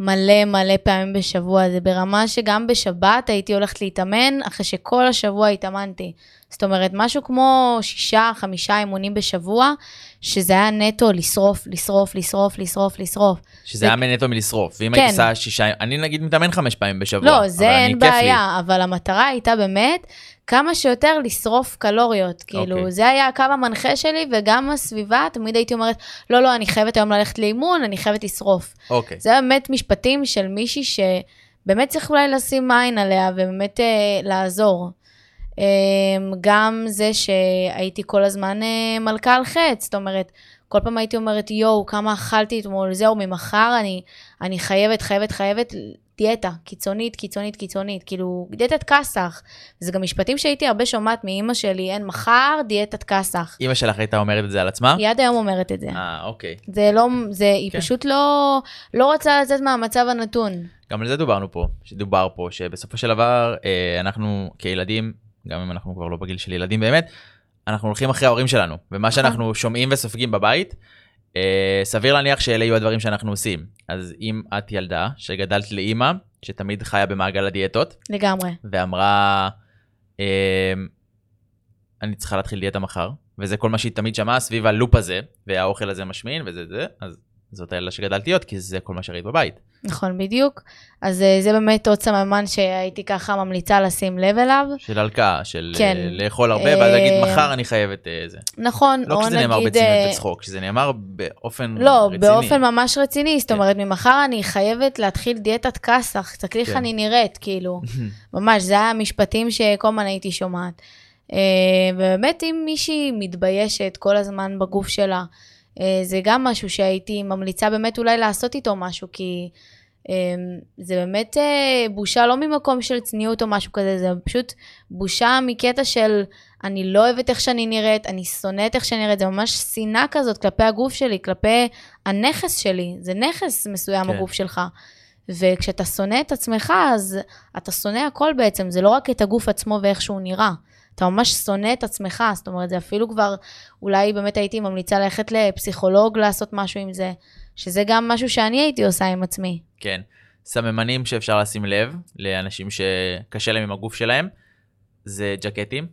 מלא מלא פעמים בשבוע. זה ברמה שגם בשבת הייתי הולכת להתאמן אחרי שכל השבוע התאמנתי. זאת אומרת, משהו כמו שישה, חמישה אימונים בשבוע, שזה היה נטו לשרוף, לשרוף, לשרוף, לשרוף, לשרוף. שזה זה- היה נטו מלשרוף, ואם כן. היית עושה שישה, אני נגיד מתאמן חמש פעמים בשבוע. לא, זה אין כיף לי. בעיה, אבל המטרה הייתה באמת כמה שיותר לשרוף קלוריות. כאילו, אוקיי. זה היה הקו המנחה שלי, וגם הסביבה, תמיד הייתי אומרת, לא, לא, אני חייבת היום ללכת לאימון, אני חייבת לשרוף. אוקיי. זה באמת משפטים של מישהי שבאמת צריך אולי לשים עין עליה, ובאמת אה, לעזור. אה, גם זה שהייתי כל הזמן אה, מלכה על חץ, זאת אומרת, כל פעם הייתי אומרת, יואו, כמה אכלתי אתמול, זהו, ממחר אני, אני חייבת, חייבת, חייבת דיאטה, קיצונית, קיצונית, קיצונית, כאילו, דיאטת כסח. זה גם משפטים שהייתי הרבה שומעת מאימא שלי, אין מחר דיאטת כסח. אימא שלך הייתה אומרת את זה על עצמה? היא עד היום אומרת את זה. אה, אוקיי. זה לא, זה, היא כן. פשוט לא, לא רוצה לצאת מהמצב הנתון. גם על זה דוברנו פה, שדובר פה, שבסופו של דבר, אה, אנחנו כילדים, גם אם אנחנו כבר לא בגיל של ילדים באמת, אנחנו הולכים אחרי ההורים שלנו, ומה שאנחנו שומעים וסופגים בבית, אה, סביר להניח שאלה יהיו הדברים שאנחנו עושים. אז אם את ילדה שגדלת לאימא, שתמיד חיה במעגל הדיאטות, לגמרי. ואמרה, אה, אני צריכה להתחיל דיאטה מחר, וזה כל מה שהיא תמיד שמעה סביב הלופ הזה, והאוכל הזה משמין וזה זה, אז זאת הילדה שגדלת להיות, כי זה כל מה שראית בבית. נכון, בדיוק. אז אה, זה באמת עוד סממן שהייתי ככה ממליצה לשים לב אליו. של הלקאה, של כן. אה, לאכול הרבה, ואז להגיד אה, מחר אני חייבת אה, זה. נכון, לא או כשזה נאמר נגיד... בציניות בצחוק, כשזה נאמר באופן לא, רציני. באופן ממש רציני, זאת כן. אומרת, ממחר אני חייבת להתחיל דיאטת כסח, תסתכלי איך כן. אני נראית, כאילו. <laughs> ממש, זה היה המשפטים שכל הזמן הייתי שומעת. ובאמת, אם מישהי מתביישת כל הזמן בגוף שלה, זה גם משהו שהייתי ממליצה באמת אולי לעשות איתו משהו, כי אה, זה באמת אה, בושה לא ממקום של צניעות או משהו כזה, זה פשוט בושה מקטע של אני לא אוהבת איך שאני נראית, אני שונאת איך שאני נראית, זה ממש שנאה כזאת כלפי הגוף שלי, כלפי הנכס שלי, זה נכס מסוים כן. הגוף שלך. וכשאתה שונא את עצמך, אז אתה שונא הכל בעצם, זה לא רק את הגוף עצמו ואיך שהוא נראה. אתה ממש שונא את עצמך, זאת אומרת, זה אפילו כבר, אולי באמת הייתי ממליצה ללכת לפסיכולוג לעשות משהו עם זה, שזה גם משהו שאני הייתי עושה עם עצמי. כן. סממנים שאפשר לשים לב לאנשים שקשה להם עם הגוף שלהם, זה ג'קטים.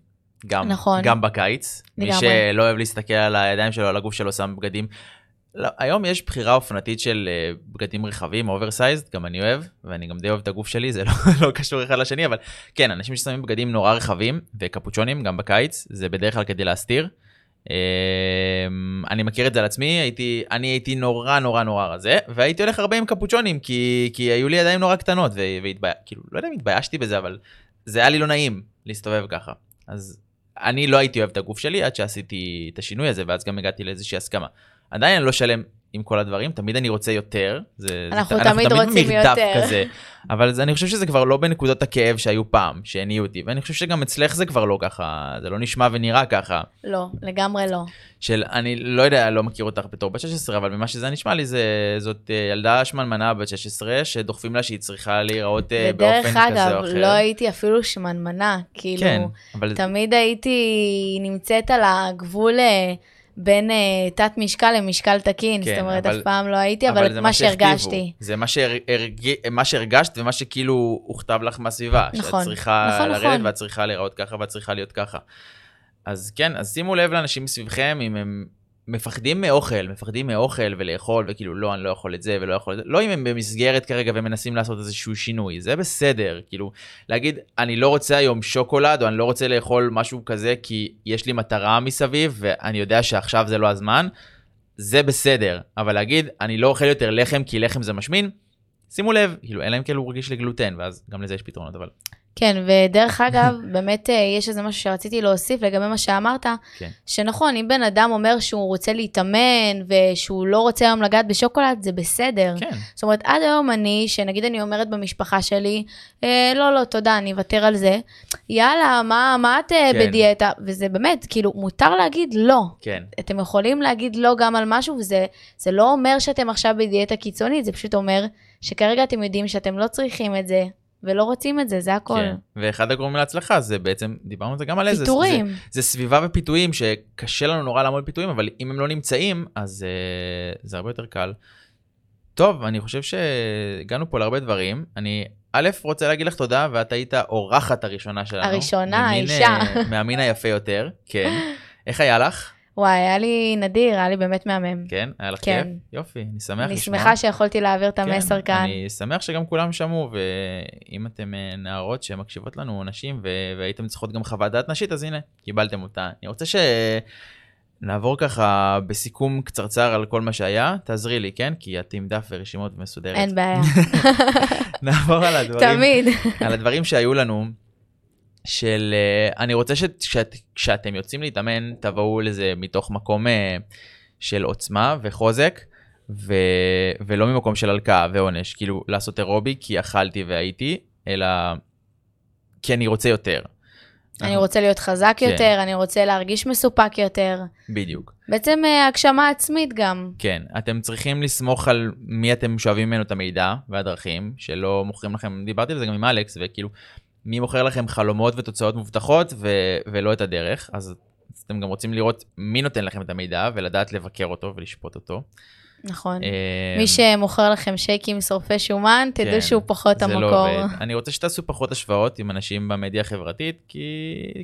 גם, נכון. גם בקיץ. מי לגמרי. שלא אוהב להסתכל על הידיים שלו, על הגוף שלו, שם בגדים. לא, היום יש בחירה אופנתית של אה, בגדים רחבים, oversized, גם אני אוהב, ואני גם די אוהב את הגוף שלי, זה לא, <laughs> לא קשור אחד לשני, אבל כן, אנשים ששמים בגדים נורא רחבים, וקפוצ'ונים, גם בקיץ, זה בדרך כלל כדי להסתיר. אה, אני מכיר את זה על עצמי, הייתי, אני הייתי נורא נורא נורא רזה, והייתי הולך הרבה עם קפוצ'ונים, כי, כי היו לי ידיים נורא קטנות, והתביישתי, כאילו, לא יודע אם התביישתי בזה, אבל זה היה לי לא נעים להסתובב ככה. אז אני לא הייתי אוהב את הגוף שלי עד שעשיתי את השינוי הזה, ואז גם הגעתי לאיזושהי הסכמה. עדיין אני לא שלם עם כל הדברים, תמיד אני רוצה יותר. זה, אנחנו זה, תמיד רוצים במרדף יותר. כזה, אבל זה, אני חושב שזה כבר לא בנקודות הכאב שהיו פעם, שהניעו אותי, ואני חושב שגם אצלך זה כבר לא ככה, זה לא נשמע ונראה ככה. לא, לגמרי לא. של, אני לא יודע, לא מכיר אותך בתור בת 16, אבל ממה שזה נשמע לי, זה, זאת אה, ילדה שמנמנה בת 16, שדוחפים לה שהיא צריכה להיראות אה, באופן ודרך כזה או אגב, אחר. לא הייתי אפילו שמנמנה, כאילו, כן, אבל תמיד הייתי נמצאת על הגבול אה, בין אה, תת משקל למשקל תקין, כן, זאת אומרת, אבל- אף פעם לא הייתי, אבל זה מה. שהרגשתי. זה מה, שהרג... מה שהרגשת ומה שכאילו הוכתב לך מהסביבה. נכון, שאת צריכה נכון, לרדת נכון. ואת צריכה להיראות ככה ואת צריכה להיות ככה. אז כן, אז שימו לב לאנשים מסביבכם, אם הם מפחדים מאוכל, מפחדים מאוכל ולאכול, וכאילו, לא, אני לא יכול את זה ולא יכול את זה. לא אם הם במסגרת כרגע ומנסים לעשות איזשהו שינוי, זה בסדר. כאילו, להגיד, אני לא רוצה היום שוקולד, או אני לא רוצה לאכול משהו כזה, כי יש לי מטרה מסביב, ואני יודע שעכשיו זה לא הזמן, זה בסדר. אבל להגיד, אני לא אוכל יותר לחם, כי לחם זה משמין, שימו לב, כאילו, אלא אם כן הוא רגיש לגלוטן, ואז גם לזה יש פתרונות, אבל... כן, ודרך אגב, <laughs> באמת אה, יש איזה משהו שרציתי להוסיף לגבי מה שאמרת, כן. שנכון, אם בן אדם אומר שהוא רוצה להתאמן ושהוא לא רוצה היום לגעת בשוקולד, זה בסדר. כן, זאת אומרת, עד היום אני, שנגיד אני אומרת במשפחה שלי, אה, לא, לא, תודה, אני אוותר על זה. יאללה, מה, מה את אה, כן. בדיאטה? וזה באמת, כאילו, מותר להגיד לא. כן. אתם יכולים להגיד לא גם על משהו, וזה זה לא אומר שאתם עכשיו בדיאטה קיצונית, זה פשוט אומר שכרגע אתם יודעים שאתם לא צריכים את זה, ולא רוצים את זה, זה הכל. כן. ואחד הגורמים להצלחה זה בעצם, דיברנו על זה גם על איזה... פיטורים. זה, זה סביבה ופיתויים שקשה לנו נורא לעמוד פיתויים, אבל אם הם לא נמצאים, אז uh, זה הרבה יותר קל. טוב, אני חושב שהגענו פה להרבה דברים. אני א', רוצה להגיד לך תודה, ואת היית האורחת הראשונה שלנו. הראשונה, ממין, האישה. אה, מהמין היפה יותר, כן. <laughs> איך היה לך? וואי, היה לי נדיר, היה לי באמת מהמם. כן? היה לך כן. כיף? יופי, אני שמח אני לשמוע. שמחה שיכולתי להעביר את המסר כאן. כן, אני שמח שגם כולם שמעו, ואם אתם אה, נערות שמקשיבות לנו, נשים, ו- והייתם צריכות גם חוות דעת נשית, אז הנה, קיבלתם אותה. אני רוצה שנעבור ככה בסיכום קצרצר על כל מה שהיה, תעזרי לי, כן? כי את עם דף ורשימות ומסודרת. אין בעיה, <laughs> נעבור על הדברים, תמיד. על הדברים שהיו לנו. של אה, אני רוצה שכשאתם יוצאים להתאמן תבואו לזה מתוך מקום אה, של עוצמה וחוזק ו... ולא ממקום של הלקאה ועונש, כאילו לעשות אירובי כי אכלתי והייתי, אלא כי אני רוצה יותר. אני רוצה להיות חזק כן. יותר, אני רוצה להרגיש מסופק יותר. בדיוק. בעצם אה, הגשמה עצמית גם. כן, אתם צריכים לסמוך על מי אתם שואבים ממנו את המידע והדרכים, שלא מוכרים לכם, דיברתי על זה גם עם אלכס, וכאילו, מי מוכר לכם חלומות ותוצאות מובטחות ו- ולא את הדרך, אז אתם גם רוצים לראות מי נותן לכם את המידע ולדעת לבקר אותו ולשפוט אותו. נכון. אה, מי שמוכר לכם שייקים שורפי שומן, כן, תדעו שהוא פחות לא המקור. עובד. אני רוצה שתעשו פחות השוואות עם אנשים במדיה החברתית, כי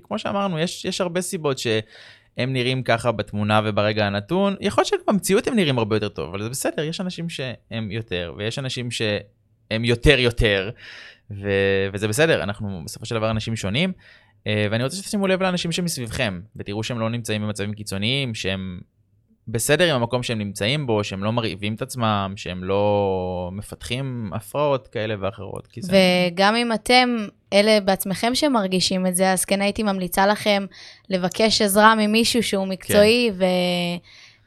כמו שאמרנו, יש, יש הרבה סיבות שהם נראים ככה בתמונה וברגע הנתון. יכול להיות שבמציאות הם נראים הרבה יותר טוב, אבל זה בסדר, יש אנשים שהם יותר, ויש אנשים שהם יותר יותר, ו, וזה בסדר, אנחנו בסופו של דבר אנשים שונים. אה, ואני רוצה שתשימו לב לאנשים שמסביבכם, ותראו שהם לא נמצאים במצבים קיצוניים, שהם בסדר עם המקום שהם נמצאים בו, שהם לא מרעיבים את עצמם, שהם לא מפתחים הפרעות כאלה ואחרות. זה... וגם אם אתם אלה בעצמכם שמרגישים את זה, אז כן הייתי ממליצה לכם לבקש עזרה ממישהו שהוא מקצועי, כן.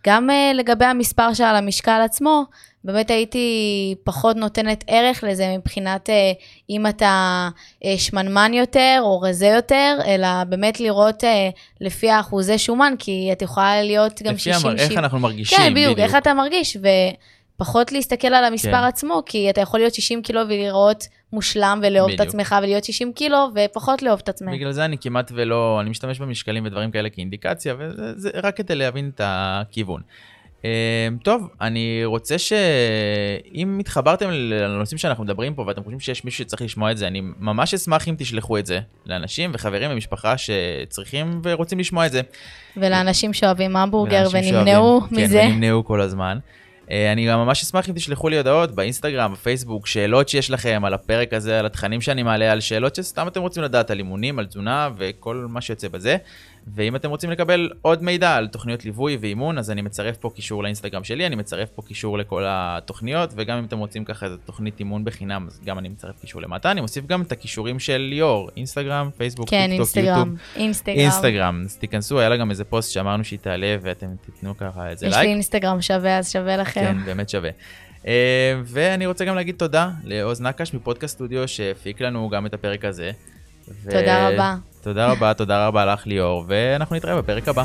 וגם אה, לגבי המספר שעל המשקל עצמו, באמת הייתי פחות נותנת ערך לזה מבחינת אה, אם אתה אה, שמנמן יותר או רזה יותר, אלא באמת לראות אה, לפי האחוזי שומן, כי את יכולה להיות גם 60... לפי המר... איך אנחנו מרגישים, כן, בדיוק, איך אתה מרגיש, ופחות להסתכל על המספר כן. עצמו, כי אתה יכול להיות 60 קילו ולראות מושלם ולאהוב את. עצמך, ולהיות 60 קילו ופחות לאהוב את עצמך. בגלל זה אני כמעט ולא, אני משתמש במשקלים ודברים כאלה כאינדיקציה, וזה זה רק כדי להבין את הכיוון. אה, טוב, אני רוצה שאם התחברתם לנושאים שאנחנו מדברים פה ואתם חושבים שיש מישהו שצריך לשמוע את זה, אני ממש אשמח אם תשלחו את זה לאנשים וחברים ומשפחה שצריכים ורוצים לשמוע את זה. ולאנשים שאוהבים המבורגר ונמנעו שאוהבים- מזה. כן, ונמנעו כל הזמן. אה, אני גם ממש אשמח אם תשלחו לי הודעות באינסטגרם, בפייסבוק, שאלות שיש לכם על הפרק הזה, על התכנים שאני מעלה, על שאלות שסתם אתם רוצים לדעת על אימונים, על תזונה וכל מה שיוצא בזה. ואם אתם רוצים לקבל עוד מידע על תוכניות ליווי ואימון, אז אני מצרף פה קישור לאינסטגרם שלי, אני מצרף פה קישור לכל התוכניות, וגם אם אתם רוצים ככה איזה תוכנית אימון בחינם, אז גם אני מצרף קישור למטה. אני מוסיף גם את הקישורים של ליאור, אינסטגרם, פייסבוק, כן, טיקטוק, יוטיוב. אינסטגרם. אינסטגרם. אינסטגרם, אז תיכנסו, היה לה גם איזה פוסט שאמרנו שהיא תעלה ואתם תיתנו ככה איזה יש לייק. לי אינסטגרם שווה, אז שווה לכם. כן, באמת שווה. אה, ואני רוצה גם להגיד תודה לעוז נקש מפודקאסט סטודיו שהפיק לנו גם את הפרק הזה. ו- תודה רבה. תודה רבה, תודה רבה לך ליאור, ואנחנו נתראה בפרק הבא.